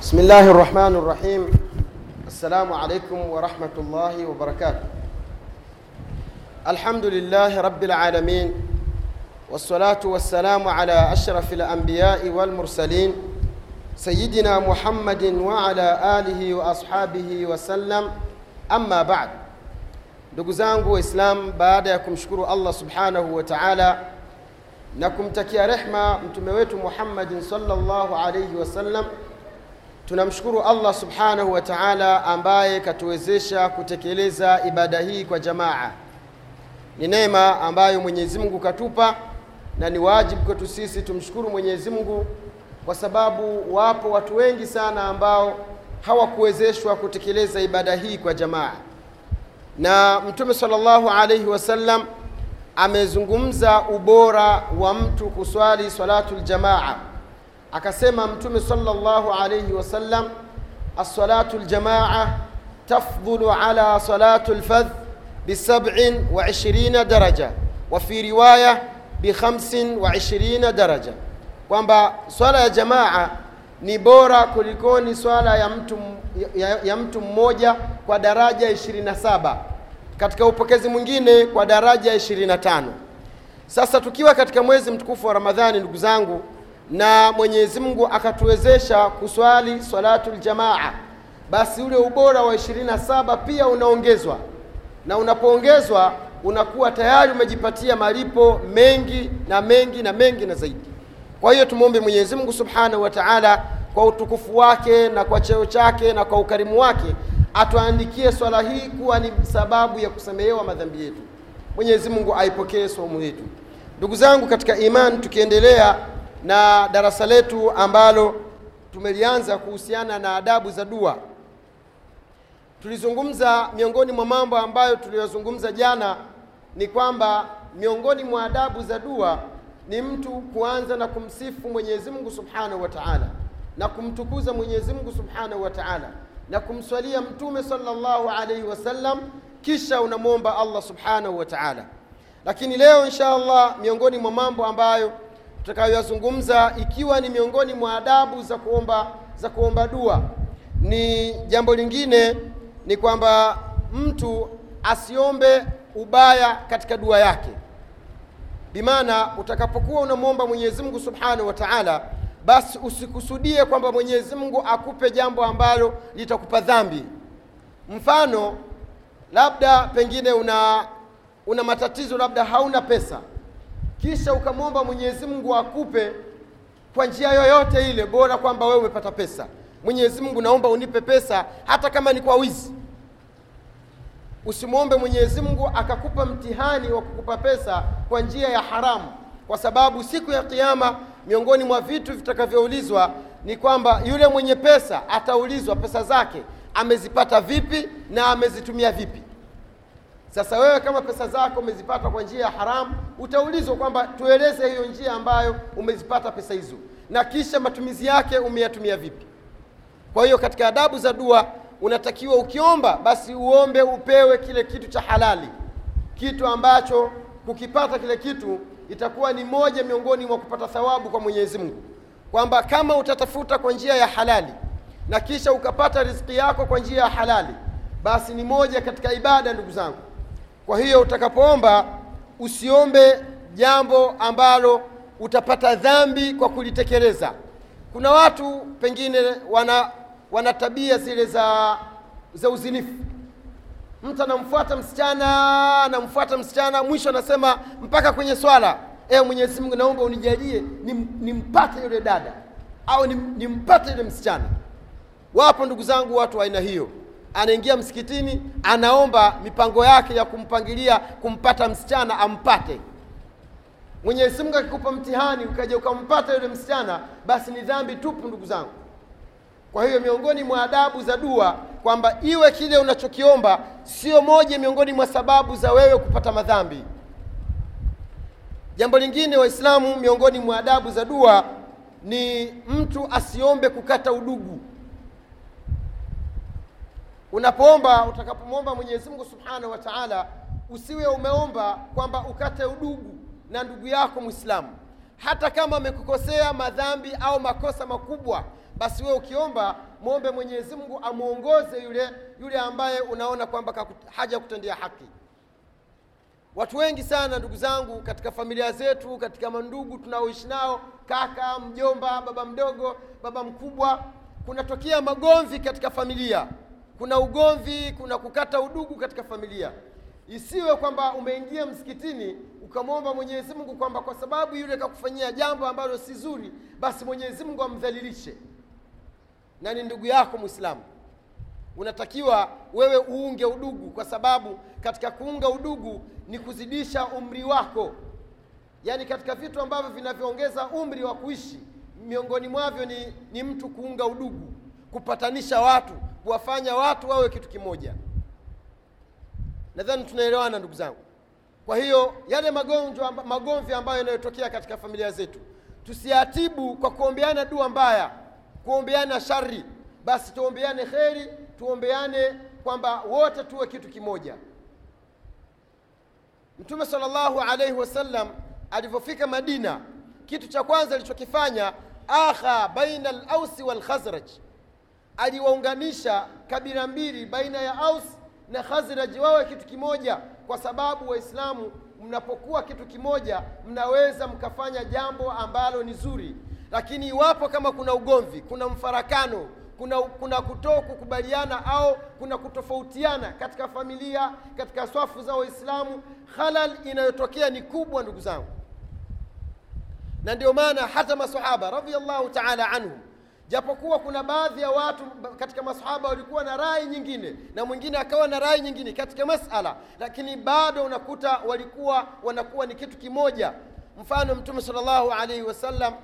بسم الله الرحمن الرحيم. السلام عليكم ورحمة الله وبركاته. الحمد لله رب العالمين والصلاة والسلام على أشرف الأنبياء والمرسلين سيدنا محمد وعلى آله وأصحابه وسلم. أما بعد ndugu zangu waislamu baada ya kumshukuru allah subhanahu wa taala na kumtakia wetu muhammadin salllahu alaihi wasallam tunamshukuru allah subhanahu wa taala ambaye katuwezesha kutekeleza ibada hii kwa jamaa. Ni neema ambayo mwenyezi mungu katupa na ni wajibu kwetu sisi tumshukuru mwenyezi mungu kwa sababu wapo watu wengi sana ambao hawakuwezeshwa kutekeleza ibada hii kwa jamaa. Na mtume salllahu alaihi wasallam amezungumza ubora wa mtu kuswali salatu ljamaa akasema mtume sallallahu alayhi wasallam assalatu ljamaa tafdhulu ala salatu lfadh bisabin wa ishirina daraja wa fi riwaya bi wa ishirina daraja. Kwamba swala ya jamaa ni bora kulikoni swala ya mtu, ya, ya mtu mmoja kwa daraja 27 katika upokezi mwingine kwa daraja 25 sasa tukiwa katika mwezi mtukufu wa ramadhani ndugu zangu na mwenyezi mungu akatuwezesha kuswali salatu jamaa, basi ule ubora wa 27 pia unaongezwa. Na unapoongezwa unakuwa tayari umejipatia malipo mengi na mengi na mengi na zaidi. Kwa hiyo tumwombe mwenyezi mungu subhanahu wa taala kwa utukufu wake na kwa cheo chake na kwa ukarimu wake atuandikie swala hii kuwa ni sababu ya kusamehewa madhambi yetu. Mwenyezi mungu aipokee somo yetu ndugu zangu katika imani, tukiendelea na darasa letu ambalo tumelianza kuhusiana na adabu za dua. Tulizungumza miongoni mwa mambo ambayo tuliyozungumza jana ni kwamba miongoni mwa adabu za dua ni mtu kuanza na kumsifu mwenyezi mungu subhanahu wa taala na kumtukuza mwenyezi mungu subhanahu wa taala na kumswalia mtume sallallahu alaihi wasallam kisha unamwomba allah subhanahu wa taala. Lakini leo insha allah miongoni mwa mambo ambayo tutakayoyazungumza ikiwa ni miongoni mwa adabu za kuomba za kuomba dua. Ni jambo lingine ni kwamba mtu asiombe ubaya katika dua yake. Bimaana utakapokuwa unamwomba mwenyezi mungu subhanahu wa taala basi usikusudie kwamba mwenyezi mungu akupe jambo ambalo litakupa dhambi. Mfano labda pengine una una matatizo labda hauna pesa kisha ukamwomba mwenyezi mungu akupe kwa njia yoyote ile bora kwamba wewe umepata pesa. Mwenyezi mungu naomba unipe pesa hata kama ni kwa wizi. Usimwombe mwenyezi mungu akakupa mtihani wa kukupa pesa kwa njia ya haramu. Kwa sababu siku ya kiama miongoni mwa vitu vitakavyoulizwa ni kwamba yule mwenye pesa ataulizwa pesa zake. Amezipata vipi na amezitumia vipi sasa wewe kama pesa zako umezipata kwa njia ya haramu utaulizwa kwamba tueleze hiyo njia ambayo umezipata pesa hizo. Na kisha matumizi yake umeyatumia vipi? Kwa hiyo katika adabu za dua unatakiwa ukiomba basi uombe upewe kile kitu cha halali. Kitu ambacho kukipata kile kitu itakuwa ni moja miongoni mwa kupata thawabu kwa mwenyezi mungu. Kwamba kama utatafuta kwa njia ya halali na kisha ukapata riziki yako kwa njia ya halali basi ni moja katika ibada ndugu zangu kwa hiyo utakapoomba usiombe jambo ambalo utapata dhambi kwa kulitekeleza. Kuna watu pengine wana wana tabia zile za za uzinifu. Mtu anamfuata msichana anamfuata msichana mwisho anasema mpaka kwenye swala e mwenyezi mungu naomba unijalie nimpate yule dada au nimpate yule msichana. Wapo ndugu zangu watu wa aina hiyo anaingia msikitini anaomba mipango yake ya kumpangilia kumpata msichana ampate. Mwenyezi mungu akikupa mtihani ukaja ukampata yule msichana basi ni dhambi tupu ndugu zangu. Kwa hiyo miongoni mwa adabu za dua kwamba iwe kile unachokiomba sio moja miongoni mwa sababu za wewe kupata madhambi. Jambo lingine waislamu miongoni mwa adabu za dua ni mtu asiombe kukata udugu unapoomba utakapomwomba mwenyezi mungu subhanahu wa taala usiwe umeomba kwamba ukate udugu na ndugu yako mwislamu hata kama amekukosea madhambi au makosa makubwa basi wewe ukiomba mwombe mwenyezi mungu amwongoze yule yule ambaye unaona kwamba haja kutendea haki. Watu wengi sana ndugu zangu katika familia zetu katika mandugu tunaoishi nao kaka mjomba baba mdogo baba mkubwa kunatokea magomvi katika familia kuna ugomvi kuna kukata udugu katika familia. Isiwe kwamba umeingia msikitini ukamwomba mwenyezi mungu kwamba kwa sababu yule kakufanyia jambo ambalo si zuri basi mwenyezi mungu amdhalilishe. Na ni ndugu yako mwislamu unatakiwa wewe uunge udugu kwa sababu katika kuunga udugu ni kuzidisha umri wako. Yaani katika vitu ambavyo vinavyoongeza umri wa kuishi miongoni mwavyo ni, ni mtu kuunga udugu kupatanisha watu kuwafanya watu wawe kitu kimoja. Nadhani tunaelewana ndugu zangu. Kwa hiyo yale magonjwa magomvi ambayo yanayotokea katika familia zetu tusiatibu kwa kuombeana dua mbaya kuombeana shari. Basi tuombeane kheri tuombeane kwamba wote tuwe kitu kimoja. Mtume sallallahu alaihi wasallam alivyofika madina kitu cha kwanza alichokifanya akha baina alausi walkhazraj aliwaunganisha kabila mbili baina ya aus na khazraj. Wawe kitu kimoja kwa sababu waislamu mnapokuwa kitu kimoja mnaweza mkafanya jambo ambalo ni zuri. Lakini iwapo kama kuna ugomvi kuna mfarakano kuna, kuna kuto kukubaliana au kuna kutofautiana katika familia katika swafu za waislamu halal inayotokea ni kubwa ndugu zangu. Na ndio maana hata masahaba radiallahu taala anhum japokuwa kuna baadhi ya watu katika masahaba walikuwa na rai nyingine na mwingine akawa na rai nyingine katika masala lakini bado unakuta walikuwa wanakuwa ni kitu kimoja. Mfano mtume salllahu alaihi wasallam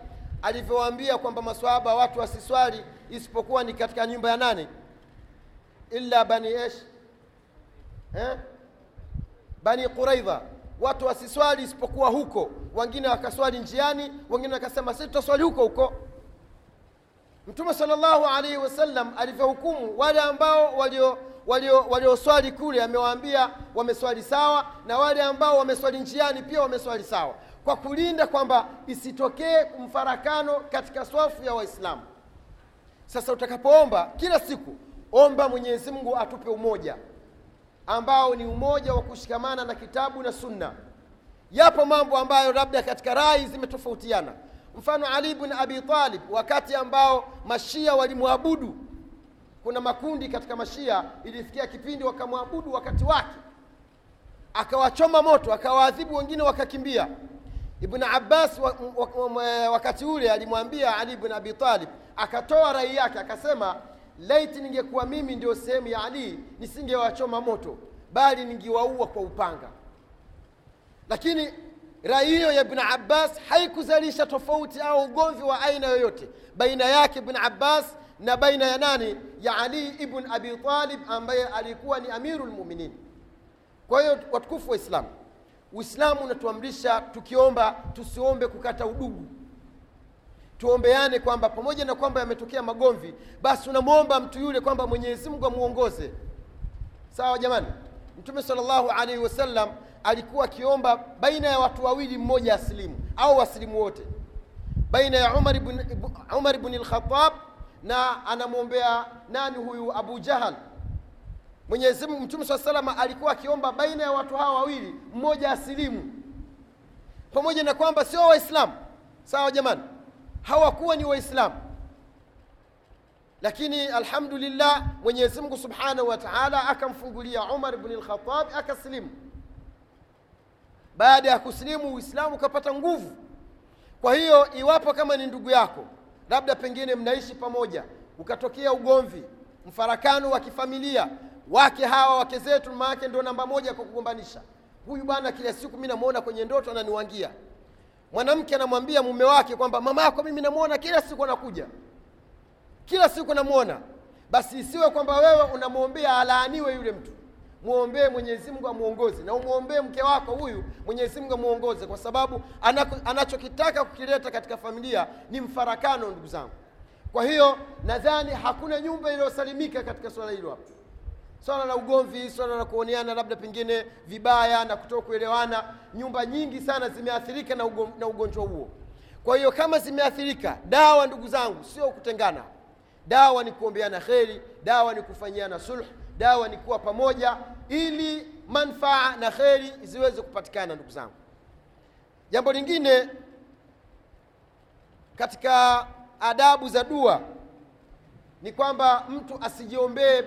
alivyowaambia kwamba masahaba watu wasiswali isipokuwa ni katika nyumba ya nane illa bani esh eh? bani quraidha. Watu wasiswali isipokuwa huko. Wengine wakaswali njiani wengine wakasema si tutaswali huko huko mtume salllahu alaihi wasallam alivyohukumu wale ambao walio walioswali walio, walio kule amewaambia wameswali sawa na wale ambao wameswali njiani pia wameswali sawa kwa kulinda kwamba isitokee mfarakano katika swafu ya waislamu. Sasa utakapoomba kila siku omba mwenyezi mungu atupe umoja ambao ni umoja wa kushikamana na kitabu na sunna. Yapo mambo ambayo labda katika rai zimetofautiana mfano ali bn abi talib wakati ambao mashia walimwabudu. Kuna makundi katika mashia ilifikia kipindi wakamwabudu wakati wake. Akawachoma moto akawaadhibu wengine wakakimbia. Ibn abbas wa, wa, wa, wakati ule alimwambia ali bn abi talib akatoa rai yake akasema laiti ningekuwa mimi ndio sehemu ya ali nisingewachoma moto bali ningiwaua kwa upanga. Lakini rai hiyo ya ibn abbas haikuzalisha tofauti au ugomvi wa aina yoyote baina yake ibn abbas na baina ya nani? Ya ali ibn abi talib ambaye alikuwa ni amiru lmuminin kwa hiyo watukufu wa islamu uislamu unatuamrisha tukiomba tusiombe kukata udugu. Tuombeane kwamba pamoja na kwamba yametokea magomvi basi unamwomba mtu yule kwamba mwenyezi mungu amwongoze sawa jamani? Mtume salllahu alaihi wasallam alikuwa akiomba baina ya watu wawili mmoja aslimu au waslimu wote. Baina ya umar ibn, umar ibn lkhatab na anamwombea nani huyu? Abu jahal. Mwenyezi mungu mtume saa salama alikuwa akiomba baina ya watu hawa wawili mmoja asilimu pamoja na kwamba sio waislamu sawa jamani? Hawakuwa ni waislamu lakini alhamdulillah mwenyezi mungu subhanahu wa taala akamfungulia umar lkhatab akasilimu baada ya kusilimu uislamu ukapata nguvu. Kwa hiyo iwapo kama ni ndugu yako labda pengine mnaishi pamoja ukatokea ugomvi mfarakano wa kifamilia wake hawa wake zetu maake ndo namba moja kwa kugombanisha. Huyu bwana kila siku mi namwona kwenye ndoto ananiwangia. Mwanamke anamwambia mume wake kwamba mama yako mimi namwona kila siku anakuja. Kila siku namwona basi isiwe kwamba wewe unamwombea alaaniwe yule mtu mwombee mwenyezi mungu amuongoze, na umwombee mke wako huyu mwenyezi mungu amuongoze, kwa sababu anachokitaka kukileta katika familia ni mfarakano ndugu zangu. Kwa hiyo nadhani hakuna nyumba iliyosalimika katika swala hilo hapo. Swala la ugomvi swala la kuoneana labda pengine vibaya na kutoka kuelewana nyumba nyingi sana zimeathirika na, ugon, na ugonjwa huo. Kwa hiyo kama zimeathirika dawa ndugu zangu sio kutengana. Dawa ni kuombeana kheri dawa ni kufanyiana sulh dawa ni kuwa pamoja ili manfaa na kheri ziweze kupatikana ndugu zangu. Jambo lingine katika adabu za dua ni kwamba mtu asijiombee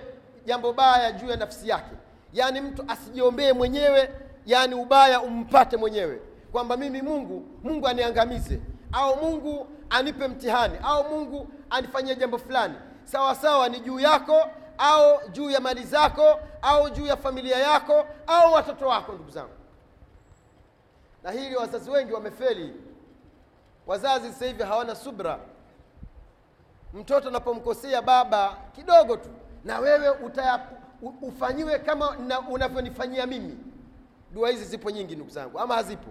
jambo baya juu ya nafsi yake. Yaani mtu asijiombee mwenyewe yaani ubaya umpate mwenyewe. Kwamba mimi mungu mungu aniangamize au mungu anipe mtihani au mungu anifanyie jambo fulani. Sawa sawa ni juu yako au juu ya mali zako au juu ya familia yako au watoto wako ndugu zangu. Na hili wazazi wengi wamefeli. Wazazi sasa hivi hawana subra. Mtoto anapomkosea baba kidogo tu na wewe ufanyiwe kama unavyonifanyia mimi. Dua hizi zipo nyingi ndugu zangu ama hazipo.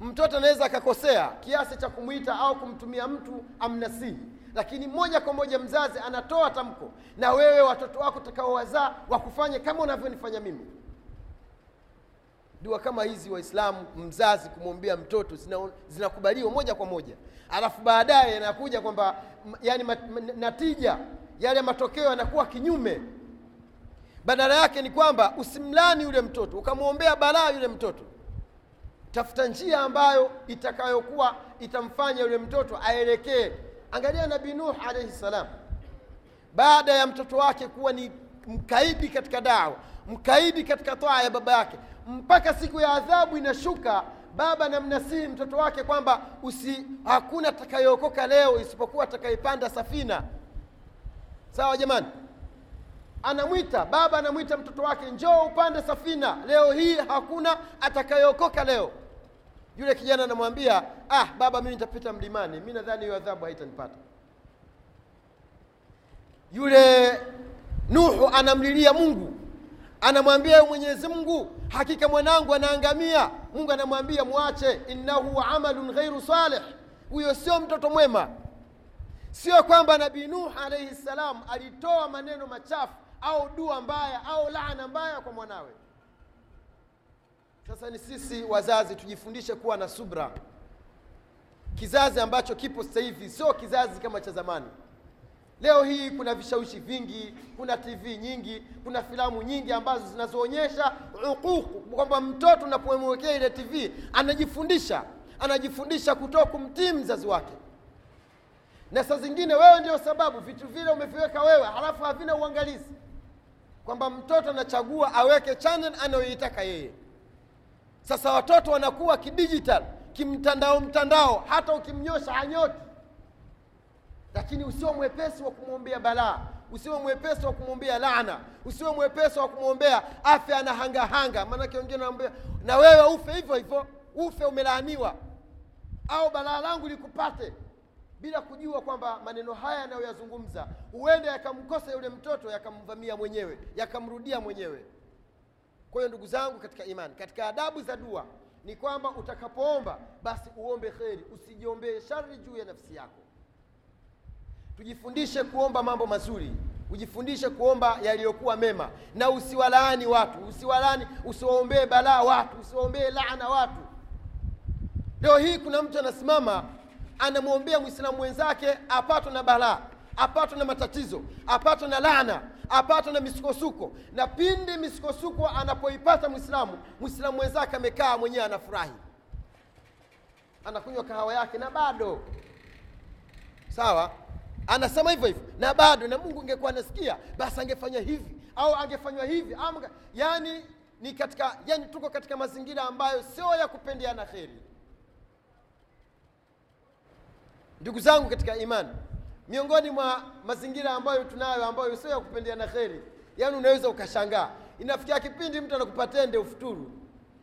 Mtoto anaweza akakosea kiasi cha kumwita au kumtumia mtu amnasihi lakini moja kwa moja mzazi anatoa tamko na wewe watoto wako utakaowazaa wakufanye kama unavyonifanya mimi. Dua kama hizi waislamu mzazi kumwombea mtoto zinakubaliwa zina- moja kwa moja. Alafu baadaye yanakuja kwamba yani mat, natija yale matokeo yanakuwa kinyume. Badala yake ni kwamba usimlani yule mtoto ukamwombea balaa yule mtoto. Tafuta njia ambayo itakayokuwa itamfanya yule mtoto aelekee angalia nabi nuh alaihi salam. Baada ya mtoto wake kuwa ni mkaidi katika dawa mkaidi katika toa ya baba yake mpaka siku ya adhabu inashuka baba namnasihi mtoto wake kwamba usi hakuna atakayeokoka leo isipokuwa atakayepanda safina. Sawa jamani? Anamwita baba anamwita mtoto wake njoo upande safina leo hii hakuna atakayeokoka leo yule kijana anamwambia ah baba mimi nitapita mlimani. Mi nadhani hiyo adhabu haitanipata. Yule nuhu anamlilia mungu. Anamwambia "Ewe mwenyezi mungu hakika mwanangu anaangamia. Mungu anamwambia mwache. Innahu amalun ghairu salih. Huyo sio mtoto mwema. Sio kwamba nabii nuh alaihi salam alitoa maneno machafu au dua mbaya au laana mbaya kwa mwanawe sasa ni sisi wazazi tujifundishe kuwa na subra. Kizazi ambacho kipo sasa hivi sio kizazi kama cha zamani. Leo hii kuna vishawishi vingi kuna tv nyingi kuna filamu nyingi ambazo zinazoonyesha hukuku, kwamba mtoto unapomwekea ile tv anajifundisha anajifundisha kutoka kumtii mzazi wake. Na saa zingine wewe ndio sababu vitu vile umeviweka wewe halafu havina uangalizi. Kwamba mtoto anachagua aweke channel anayoitaka yeye sasa watoto wanakuwa kidigital kimtandao mtandao hata ukimnyosha hanyoti. Lakini usiwe mwepesi wa kumwombea balaa usiwe mwepesi wa kumwombea laana usiwe mwepesi wa kumwombea afya na hangahanga maanake wengine wanaambia na wewe ufe hivyo hivyo ufe umelaaniwa. Au balaa langu likupate bila kujua kwamba maneno haya yanayoyazungumza huenda yakamkosa yule mtoto yakamvamia mwenyewe yakamrudia mwenyewe kwa hiyo ndugu zangu katika imani katika adabu za dua ni kwamba utakapoomba basi uombe kheri usijiombee shari juu ya nafsi yako. Tujifundishe kuomba mambo mazuri ujifundishe kuomba yaliyokuwa mema na usiwalaani watu usiwalaani usiwaombee balaa watu usiwaombee laana watu. Leo hii kuna mtu anasimama anamwombea mwislamu mwenzake apatwe na balaa apatwe na matatizo apatwe na laana apatwe na misukosuko na pindi misukosuko anapoipata mwislamu mwislamu mwenzake amekaa mwenyewe anafurahi. Anakunywa kahawa yake na bado. Sawa? Anasema hivyo hivyo na bado na mungu ingekuwa anasikia basi angefanya hivi au angefanywa hivi amga. yani ni katika yani tuko katika mazingira ambayo sio ya kupendeana kheri. Ndugu zangu katika imani miongoni mwa mazingira ambayo tunayo ambayo sio ya kupendeana kheri yaani unaweza ukashangaa. Inafikia kipindi mtu anakupa tende ufuturu.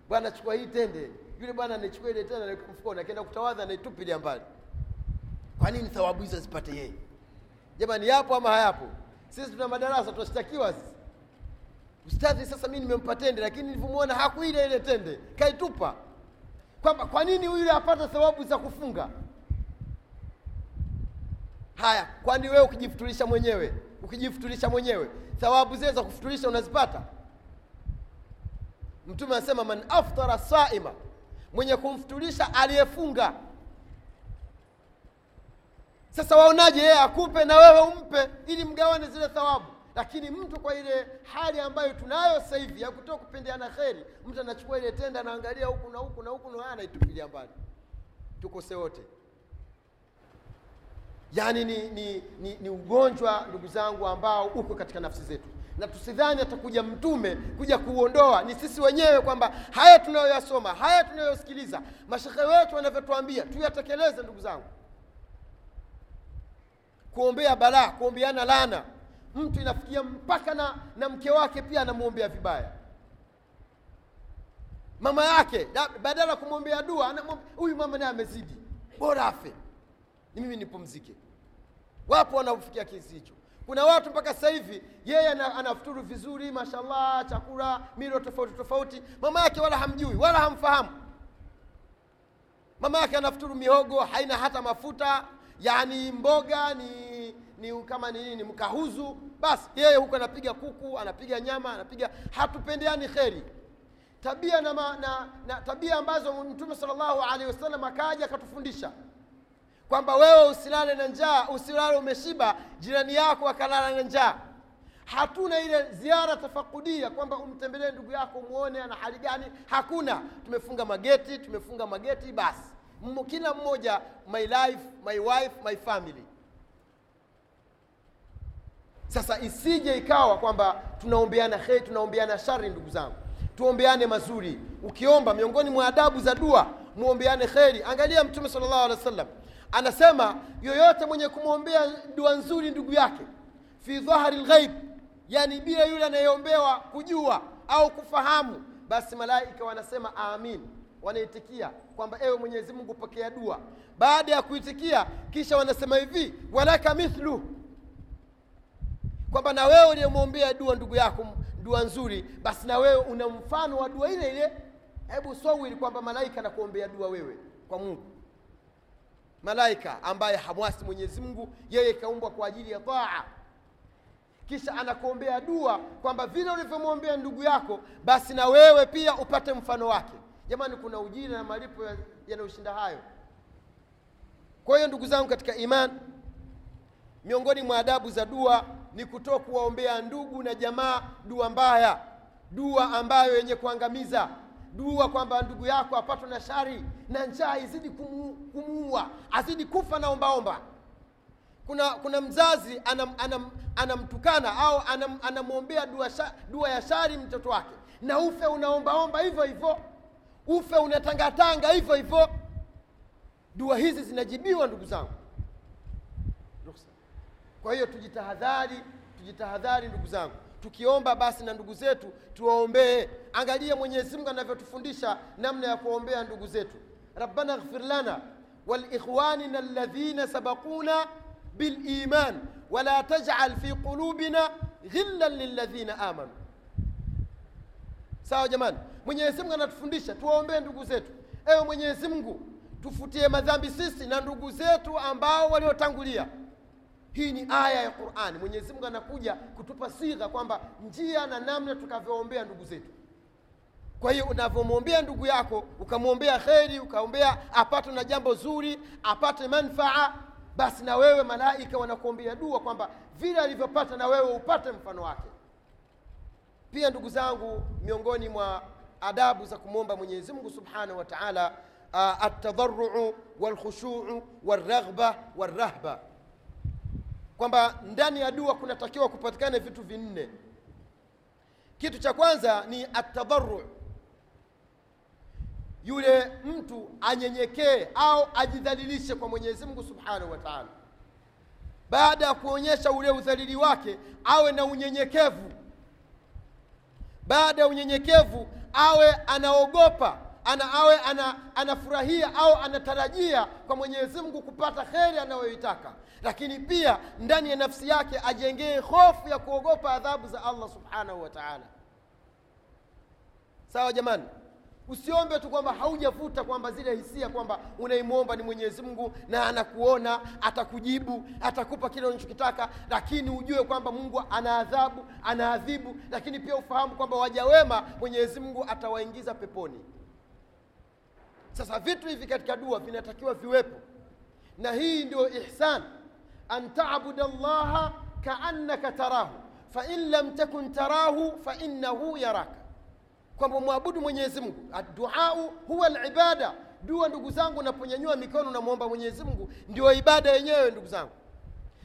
Bwana chukua hii tende. Yule bwana anachukua ile tende anaweka mfukoni akienda kutawadha anaitupilia mbali. Kwa nini thawabu hizo zipate yeye? Jamani yapo ama hayapo? Sisi tuna madarasa tunashtakiwa ustadhi sasa mimi nimempa tende lakini nilivyomwona hakuile ile tende kaitupa. Kwamba kwa nini yule apate thawabu za kufunga haya kwani wewe ukijifutulisha mwenyewe? Ukijifutulisha mwenyewe. Thawabu zile za kufutulisha unazipata? Mtume anasema man aftara saima mwenye kumfutulisha aliyefunga. Sasa waonaje yeye akupe na wewe umpe ili mgawane zile thawabu? Lakini mtu kwa ile hali ambayo tunayo sasa hivi ya kutoka kupendeana kheri mtu anachukua ile tenda anaangalia huku na huku na huku na haya anaitupilia mbali. Tukose wote yaani ni, ni, ni, ni ugonjwa ndugu zangu ambao uko katika nafsi zetu. Na tusidhani atakuja mtume kuja kuuondoa ni sisi wenyewe kwamba haya tunayoyasoma haya tunayosikiliza mashekhe wetu wanavyotuambia tuyatekeleze ndugu zangu. Kuombea balaa kuombeana lana mtu inafikia mpaka na, na mke wake pia anamwombea vibaya. Mama yake badala ya kumwombea dua huyu mama naye amezidi. Bora afe ni mimi nipumzike. Wapo wanaofikia kiasi hicho. Kuna watu mpaka sasa hivi yeye anafuturu vizuri mashallah chakula milo tofauti tofauti. Mama yake wala hamjui wala hamfahamu. Mama yake anafuturu mihogo haina hata mafuta. Yani mboga ni ni kama ni nini mkahuzu. Basi yeye huko anapiga kuku anapiga nyama anapiga. Hatupendeani kheri. Tabia na, na, na tabia ambazo mtume sallallahu alaihi wasallam akaja akatufundisha kwamba wewe usilale na njaa usilale umeshiba jirani yako akalala na njaa. Hatuna ile ziara tafakudia kwamba umtembelee ndugu yako umwone ana hali gani. Hakuna. Tumefunga mageti tumefunga mageti basi. Kila mmoja my life my wife my family. Sasa isije ikawa kwamba tunaombeana heri tunaombeana shari ndugu zangu. Tuombeane mazuri. Ukiomba miongoni mwa adabu za dua muombeane kheri. Angalia mtume sala llahu alehi wa sallam anasema yoyote mwenye kumwombea dua nzuri ndugu yake fi dhahari lghaib yani bila yule anayeombewa kujua au kufahamu basi malaika wanasema amin wanaitikia kwamba ewe mwenyezi mungu pokea dua. Baada ya kuitikia kisha wanasema hivi walaka mithlu kwamba na wewe uliyemwombea dua ndugu yako dua nzuri basi na wewe una mfano wa dua ile ile. Hebu sawili kwamba malaika anakuombea dua wewe kwa mungu malaika ambaye hamwasi mwenyezi mungu yeye kaumbwa kwa ajili ya taa. Kisha anakuombea dua kwamba vile ulivyomwombea ndugu yako basi na wewe pia upate mfano wake. Jamani kuna ujira na malipo yanayoshinda hayo. Kwa hiyo ndugu zangu katika iman miongoni mwa adabu za dua ni kutoa kuwaombea ndugu na jamaa dua mbaya. Dua ambayo yenye kuangamiza dua kwamba ndugu yako apatwe na shari na njaa izidi kumuua azidi kufa na ombaomba. Kuna kuna mzazi anam, anam, anamtukana au anam, anamwombea dua, dua ya shari mtoto wake. Na ufe unaombaomba hivyo hivyo. Ufe unatangatanga hivyo hivyo. Dua hizi zinajibiwa ndugu zangu. Kwa hiyo tujitahadhari tujitahadhari ndugu zangu tukiomba basi na ndugu zetu tuwaombee. Angalia mwenyezi mungu anavyotufundisha namna ya kuombea ndugu zetu. Rabbana ghfir lana walikhwanina alladhina sabaquna biliman wala tajal fi qulubina ghillan lilladhina amanu. Sawa jamani? Mwenyezi mungu anatufundisha tuwaombee ndugu zetu. Ewe mwenyezi mungu tufutie madhambi sisi na ndugu zetu ambao waliotangulia hii ni aya ya qurani. Mwenyezi mungu anakuja kutupa sigha kwamba njia na namna tukavyoombea ndugu zetu. Kwa hiyo unavyomwombea ndugu yako ukamwombea kheri ukaombea apate na jambo zuri apate manfaa basi na wewe malaika wanakuombea dua kwamba vile alivyopata na wewe upate mfano wake. Pia ndugu zangu miongoni mwa adabu za kumwomba mwenyezi mungu subhanahu wa taala uh, altadharuu walkhushuu walraghba walrahba kwamba ndani ya dua kunatakiwa kupatikana vitu vinne. Kitu cha kwanza ni atadharu yule mtu anyenyekee au ajidhalilishe kwa mwenyezi mungu subhanahu wa taala. Baada ya kuonyesha ule udhalili wake awe na unyenyekevu. Baada ya unyenyekevu awe anaogopa ana awe ana, anafurahia au anatarajia kwa mwenyezi mungu kupata kheri anayoitaka. Lakini pia ndani ya nafsi yake ajengee hofu ya kuogopa adhabu za allah subhanahu wa taala. Sawa jamani? Usiombe tu kwamba haujavuta kwamba zile hisia kwamba unaimwomba ni mwenyezi mungu na anakuona atakujibu atakupa kile unachokitaka lakini ujue kwamba mungu ana adhabu anaadhibu lakini pia ufahamu kwamba waja wema mwenyezi mungu atawaingiza peponi sasa vitu hivi katika dua vinatakiwa viwepo. Na hii ndio ihsan. An llaha kaannaka tarahu. Fain lam takun tarahu fainnahu yaraka. Kwamba mwabudu mwenyezi mungu. Adduau huwa libada dua ndugu zangu unaponyanyua mikono unamwomba mwenyezi mungu ndio ibada yenyewe ndugu zangu.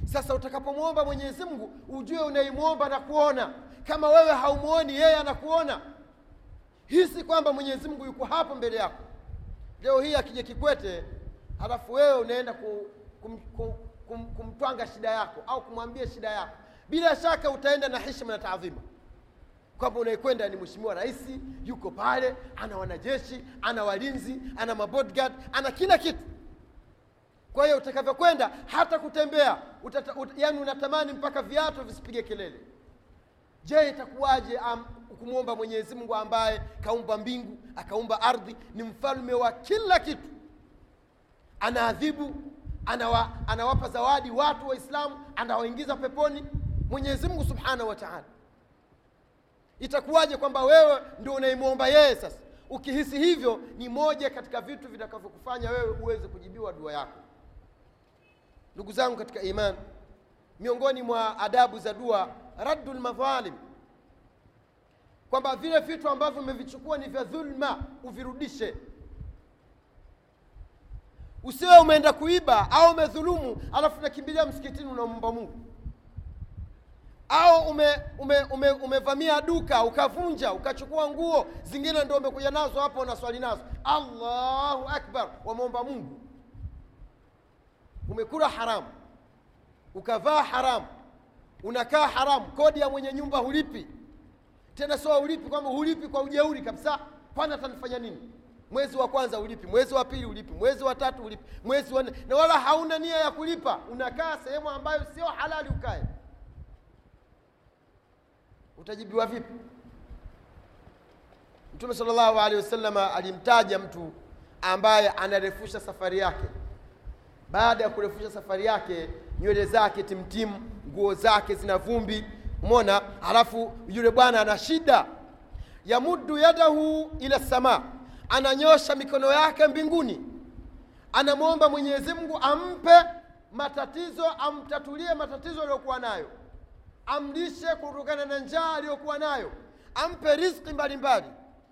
Sasa utakapomwomba mwenyezi mungu ujue unaimwomba na kuona. Kama wewe haumwoni yeye anakuona. Hisi kwamba mwenyezi mungu yuko hapo mbele yako leo hii akija kikwete halafu wewe unaenda ku, kum, kum, kum, kumtwanga shida yako au kumwambia shida yako bila shaka utaenda na heshima na taadhima kwamba unaikwenda ni mheshimiwa rais yuko pale ana wanajeshi ana walinzi ana mabodyguard ana kila kitu. Kwa hiyo utakavyokwenda hata kutembea ut, yani unatamani mpaka viatu visipige kelele. Je itakuwaje kumwomba mwenyezi mungu ambaye kaumba mbingu akaumba ardhi ni mfalme wa kila kitu. Anaadhibu anawa, anawapa zawadi watu waislamu anawaingiza peponi mwenyezi mungu subhanahu wa taala. Itakuwaje kwamba wewe ndio unaimwomba yeye sasa? Ukihisi hivyo ni moja katika vitu vitakavyokufanya wewe uweze kujibiwa dua yako. Ndugu zangu katika iman miongoni mwa adabu za dua raddu lmadhalim kwamba vile vitu ambavyo umevichukua ni vya dhulma uvirudishe. Usiwe umeenda kuiba au umedhulumu alafu unakimbilia msikitini unamumba mungu. Au ume, ume, ume, umevamia duka ukavunja ukachukua nguo zingine ndo umekuja nazo hapo unaswali nazo. Allahu akbar wamwomba mungu. Umekula haramu ukavaa haramu unakaa haramu kodi ya mwenye nyumba hulipi tena sio ulipi kwamba hulipi kwa ujeuri kabisa. Kwani atanifanya nini? Mwezi wa kwanza ulipi mwezi wa pili ulipi mwezi wa tatu ulipi mwezi wa nne. Na wala hauna nia ya kulipa. Unakaa sehemu ambayo sio halali ukae. Utajibiwa vipi? Mtume sala llahu alehi wasalama alimtaja mtu ambaye anarefusha safari yake. Baada ya kurefusha safari yake nywele zake timtimu nguo zake zina vumbi mona alafu yule bwana ana shida. Yamuddu yadahu ila sama. Ananyosha mikono yake mbinguni. Anamwomba mwenyezi mungu ampe matatizo amtatulie matatizo aliyokuwa nayo. Amlishe kutokana na njaa aliyokuwa nayo. Ampe riziki mbalimbali.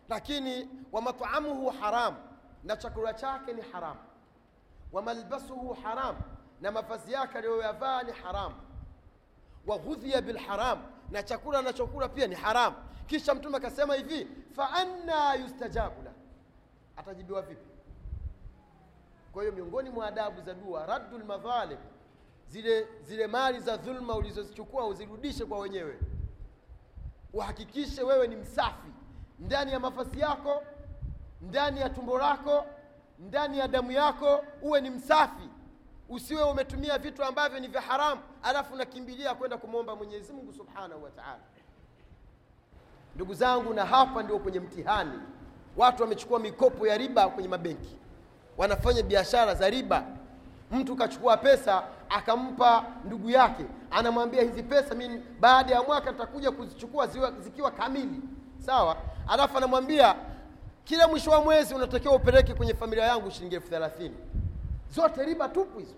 Lakini wa haramu haram. Na chakula chake ni haramu wamalbasuhu haram. Na mavazi yake aliyoyavaa ni haramu wa ghudhiya bilharam na chakula anachokula pia ni haram. Kisha mtume akasema hivi fa anna yustajabu la atajibiwa vipi? Kwa hiyo miongoni mwa adabu za dua raddul madhalim, zile zile mali za dhulma ulizozichukua uzirudishe kwa wenyewe. Uhakikishe wewe ni msafi ndani ya mafasi yako ndani ya tumbo lako ndani ya damu yako uwe ni msafi usiwe umetumia vitu ambavyo ni vya haramu alafu unakimbilia kwenda kumwomba mwenyezi mungu subhanahu wa taala. Ndugu zangu na hapa ndio kwenye mtihani. Watu wamechukua mikopo ya riba kwenye mabenki. Wanafanya biashara za riba. Mtu kachukua pesa akampa ndugu yake. Anamwambia hizi pesa mi baada ya mwaka nitakuja kuzichukua ziwa, zikiwa kamili. Sawa? Alafu anamwambia kila mwisho wa mwezi unatakiwa upeleke kwenye familia yangu shilingi elfu thelathini zote riba tupu hizo.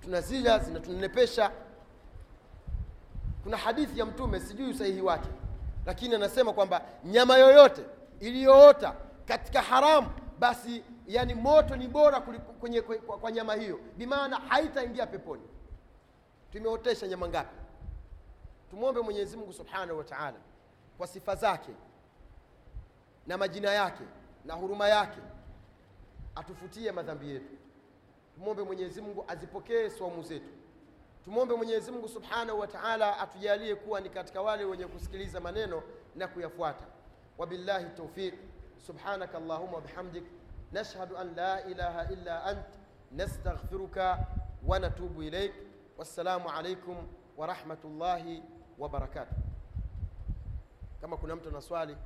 Tunazila zinatunenepesha. Kuna hadithi ya mtume sijui usahihi wake lakini anasema kwamba nyama yoyote iliyoota katika haramu basi yani moto ni bora kwenye, kwenye, kwa, kwa nyama hiyo. Bimaana haitaingia peponi. Tumeotesha nyama ngapi? Tumwombe mwenyezi mungu subhanahu wa taala kwa sifa zake na majina yake na huruma yake atufutie madhambi yetu tumwombe mwenyezi mungu azipokee swamu zetu. Tumwombe mwenyezi mungu subhanahu wa taala atujalie kuwa ni katika wale wenye kusikiliza maneno na kuyafuata. Wabillahi taufiq subhanaka allahuma wabihamdik nashhadu an la ilaha illa ant. Nastaghfiruka wa natubu ilaik wassalamu alaikum warahmatullahi wabarakatuh kama kuna mtu na swali?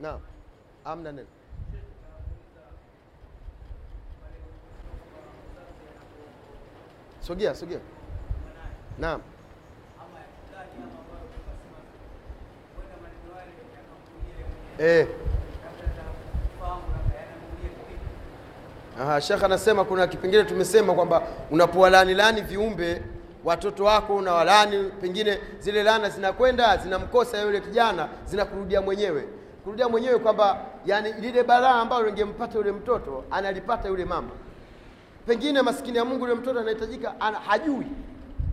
Naam amna nen sogea sogea. Naam. Eh. Aha, Sheikh anasema kuna kipengele tumesema kwamba unapowalani lani viumbe watoto wako unawalani, pengine zile lana zinakwenda zinamkosa yule kijana, zinakurudia mwenyewe, kurudia mwenyewe kwamba yani lile balaa ambalo lingempata yule mtoto analipata yule mama. Pengine maskini ya Mungu yule mtoto anahitajika, ana, hajui,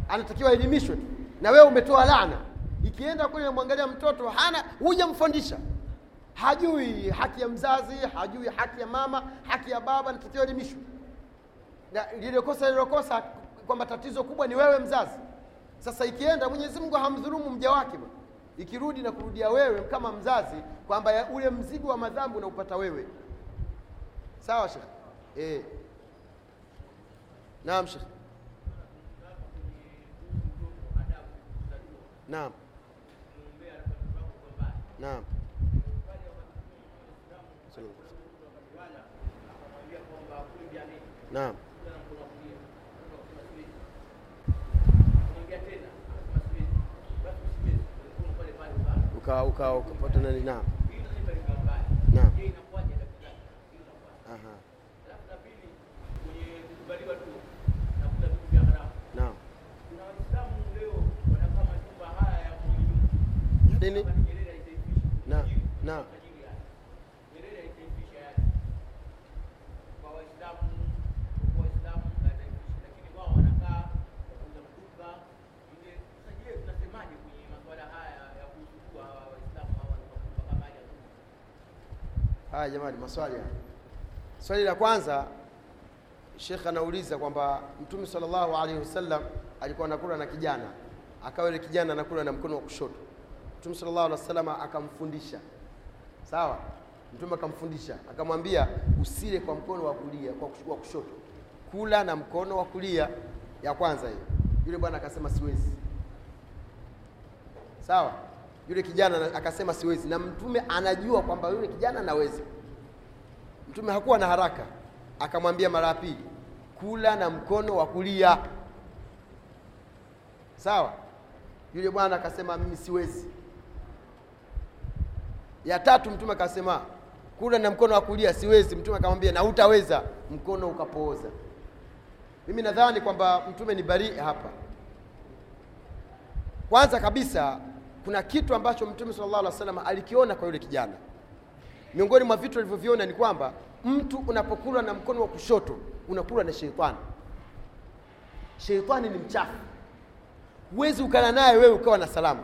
anatakiwa elimishwe, na wewe umetoa laana, ikienda kule namwangalia mtoto hana, hujamfundisha hajui haki ya mzazi, hajui haki ya mama, haki ya baba, natakiwa elimishwe. Na lile kosa kwamba tatizo kubwa ni wewe mzazi. Sasa ikienda, Mwenyezi Mungu hamdhulumu mja wake bwana, ikirudi na kurudia wewe kama mzazi, kwamba ule mzigo wa madhambi unaupata wewe. Sawa Sheikh? Eh. Naam Sheikh. Naam. Naam. Naam. Uka uka ukapata nani? na. Aha. Naam. Nini? Na na haya jamani, maswali haya. Swali la kwanza Sheikh anauliza kwamba Mtume sallallahu alaihi wasallam alikuwa anakula na kijana, akawa yule kijana anakula na mkono wa kushoto. Mtume sallallahu alaihi wasallam akamfundisha, sawa. Mtume akamfundisha akamwambia, usile kwa mkono wa kulia, kwa kush- wa kushoto, kula na mkono wa kulia. Ya kwanza hiyo. Yule bwana akasema siwezi, sawa. Yule kijana akasema siwezi, na Mtume anajua kwamba yule kijana anaweza. Mtume hakuwa na haraka, akamwambia mara ya pili, kula na mkono wa kulia. Sawa. Yule bwana akasema mimi siwezi. Ya tatu Mtume akasema kula na mkono wa kulia siwezi. Mtume akamwambia na hutaweza, mkono ukapooza. Mimi nadhani kwamba Mtume ni barii hapa. Kwanza kabisa kuna kitu ambacho Mtume sallallahu alaihi wasallam alikiona kwa yule kijana. Miongoni mwa vitu alivyoviona ni kwamba mtu unapokula na mkono wa kushoto unakula na sheitani. Sheitani ni mchafu, huwezi ukala naye wewe ukawa na salama.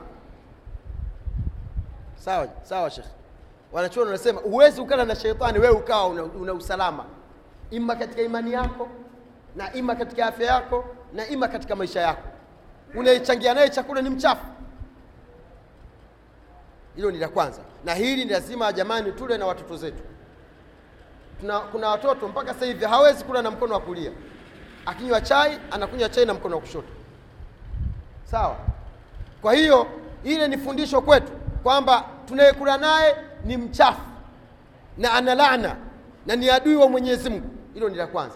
Sawa sawa, Sheikh. Wanachuoni wanasema huwezi ukala na sheitani wewe ukawa una, una usalama, ima katika imani yako na ima katika afya yako na ima katika maisha yako. Unaichangia naye chakula ni mchafu. Hilo ni la kwanza, na hili ni lazima jamani, tule na watoto zetu. Tuna, kuna watoto mpaka sasa hivi hawezi kula na mkono wa kulia, akinywa chai anakunywa chai na mkono wa kushoto. Sawa. Kwa hiyo ile ni fundisho kwetu kwamba tunayekula naye ni mchafu na ana laana na ni adui wa Mwenyezi Mungu. Hilo ni la kwanza.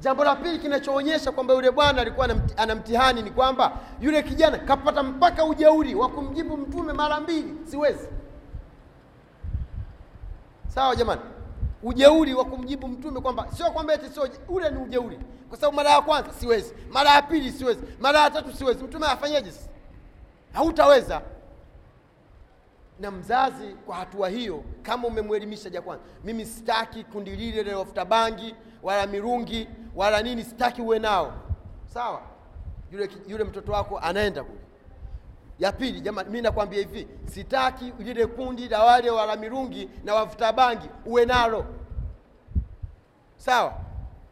Jambo la pili kinachoonyesha kwamba yule bwana alikuwa ana mtihani ni kwamba yule kijana kapata mpaka ujeuri wa kumjibu mtume mara mbili, siwezi. Sawa jamani, ujeuri wa kumjibu mtume kwamba sio kwamba eti sio, ule ni ujeuri, kwa sababu mara ya kwanza siwezi, mara ya pili siwezi, mara ya tatu siwezi. Mtume afanyeje? Hautaweza. Na mzazi kwa hatua hiyo, kama umemwelimisha ja kwanza, mimi sitaki kundi lile la wafuta bangi wala mirungi wala nini, sitaki uwe nao, sawa. Yule, yule mtoto wako anaenda kule. Ya pili, jamani, mimi nakwambia hivi, sitaki lile kundi la wale wala mirungi na wavuta bangi uwe nalo, sawa.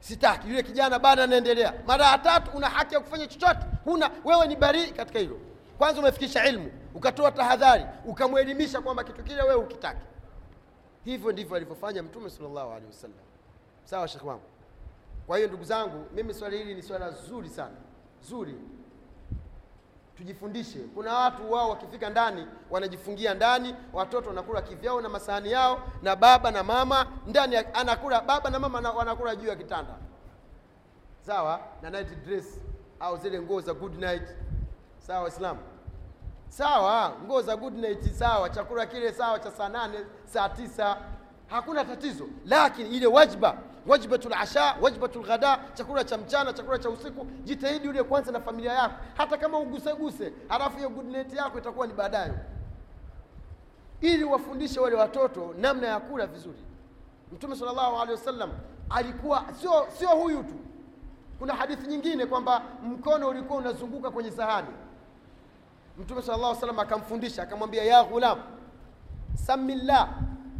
Sitaki. Yule kijana bado anaendelea. Mara ya tatu, una haki ya kufanya chochote, huna wewe, ni barii katika hilo. Kwanza umefikisha ilmu, ukatoa tahadhari, ukamwelimisha kwamba kitu kile wewe ukitaki. Hivyo ndivyo alivyofanya Mtume salllahu alaihi wasallam. Sawa, shekhi wangu. Kwa hiyo ndugu zangu, mimi swali hili ni swala zuri sana, zuri tujifundishe. Kuna watu wao wakifika ndani wanajifungia ndani, watoto wanakula kivyao na masahani yao, na baba na mama ndani anakula, baba na mama wanakula juu ya kitanda, sawa na night dress au zile nguo za good night, sawa Waislamu, sawa nguo za good night, sawa chakula kile, sawa cha saa nane saa tisa. Hakuna tatizo. Lakini ile wajba wajbatul asha wajbatul ghada chakula cha mchana chakula cha usiku jitahidi ule kwanza na familia yako. Hata kama uguseguse halafu hiyo good night yako itakuwa ni baadaye. Ili wafundishe wale watoto namna ya kula vizuri. Mtume sallallahu alaihi wasallam alikuwa sio sio huyu tu. Kuna hadithi nyingine kwamba mkono ulikuwa unazunguka kwenye sahani mtume sallallahu alaihi wasallam akamfundisha akamwambia ya ghulam samillah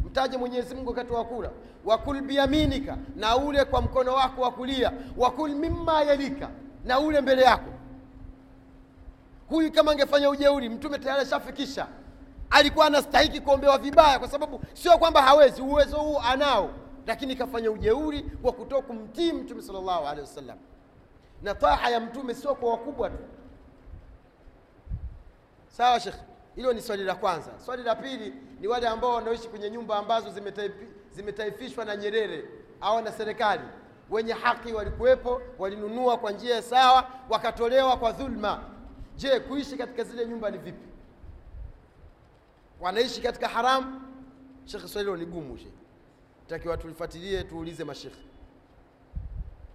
mtaje mwenyezi mungu wakati wa kula. Wakul biyaminika na ule kwa mkono wako wa kulia. Wakul mimma yalika na ule mbele yako. Huyu kama angefanya ujeuri mtume tayari ashafikisha. Alikuwa anastahiki kuombewa vibaya kwa sababu sio kwamba hawezi uwezo huu anao. Lakini kafanya ujeuri wa kutoa kumtii mtume sallallahu alaihi wasallam. Na taha ya mtume sio kwa wakubwa tu sawa Sheikh, hilo ni swali la kwanza. Swali la pili ni wale ambao wanaishi kwenye nyumba ambazo zimetaifi- zimetaifishwa na nyerere au na serikali. Wenye haki walikuwepo walinunua kwa njia sawa wakatolewa kwa dhulma. Je kuishi katika zile nyumba ni vipi? Wanaishi katika haramu Sheikh, swali hilo ni gumu Sheikh, takiwa tulifuatilie tuulize mashekhe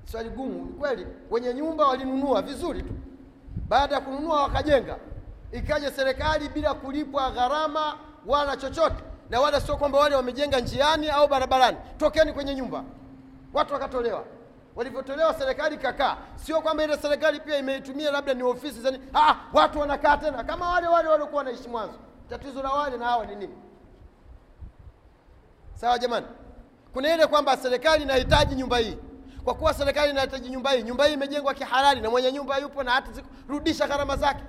swali gumu kweli. Wenye nyumba walinunua vizuri tu. Baada ya kununua wakajenga ikaja serikali bila kulipwa gharama wala chochote. Na wala sio kwamba wale wamejenga njiani au barabarani. Tokeni kwenye nyumba. Watu wakatolewa. Walivyotolewa serikali kakaa sio kwamba ile serikali pia imeitumia labda ni ofisi zani ah, watu wanakaa tena. Kama wale wale waliokuwa wanaishi mwanzo. Tatizo la wale na hawa ni nini? Sawa jamani. Kuna ile kwamba serikali inahitaji nyumba hii. Kwa kuwa serikali inahitaji nyumba hii nyumba hii imejengwa kihalali na mwenye nyumba yupo na hata ziko rudisha gharama zake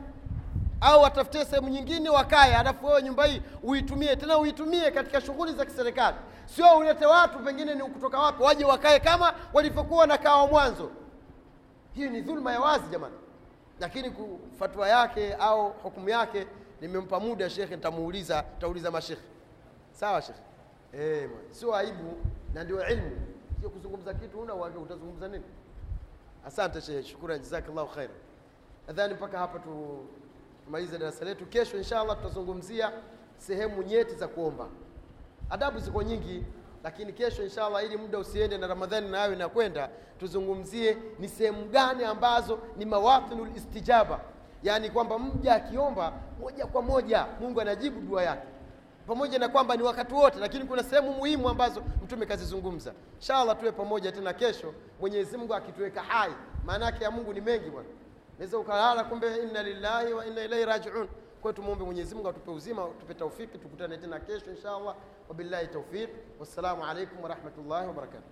au watafutie sehemu nyingine wakae alafu wewe nyumba hii uitumie tena uitumie katika shughuli za kiserikali. Sio ulete watu pengine ni kutoka wapi waje wakae kama walivyokuwa na kawa mwanzo. Hii ni dhulma ya wazi jamani. Lakini ku- fatwa yake au hukumu yake nimempa muda shekhe nitamuuliza tauliza mashekhe. Sawa shekhe? Eh sio aibu na ndio ilmu. Sio kuzungumza kitu una uhakika utazungumza nini? Asante shekhe. Shukrani. Jazakallahu khairan. Nadhani mpaka hapa tu tumalize darasa letu. Kesho inshallah tutazungumzia sehemu nyeti za kuomba. Adabu ziko nyingi lakini kesho inshallah ili muda usiende na ramadhani nayo inakwenda tuzungumzie ni sehemu gani ambazo ni mawatinul istijaba. Yaani kwamba mja akiomba moja kwa moja mungu anajibu dua yake. Pamoja na kwamba ni wakati wote lakini kuna sehemu muhimu ambazo mtume kazizungumza. Inshallah tuwe pamoja tena kesho. Mwenyezi mungu akituweka hai. Maana yake ya mungu ni mengi bwana naweza ukalala kumbe inna lillahi wa inna ilaihi rajiun kwa tumuombe Mwenyezi Mungu atupe uzima, atupe taufiki, tukutane tena kesho inshallah. Wabillahi taufiq, wassalamu alaikum warahmatullahi wabarakatuh.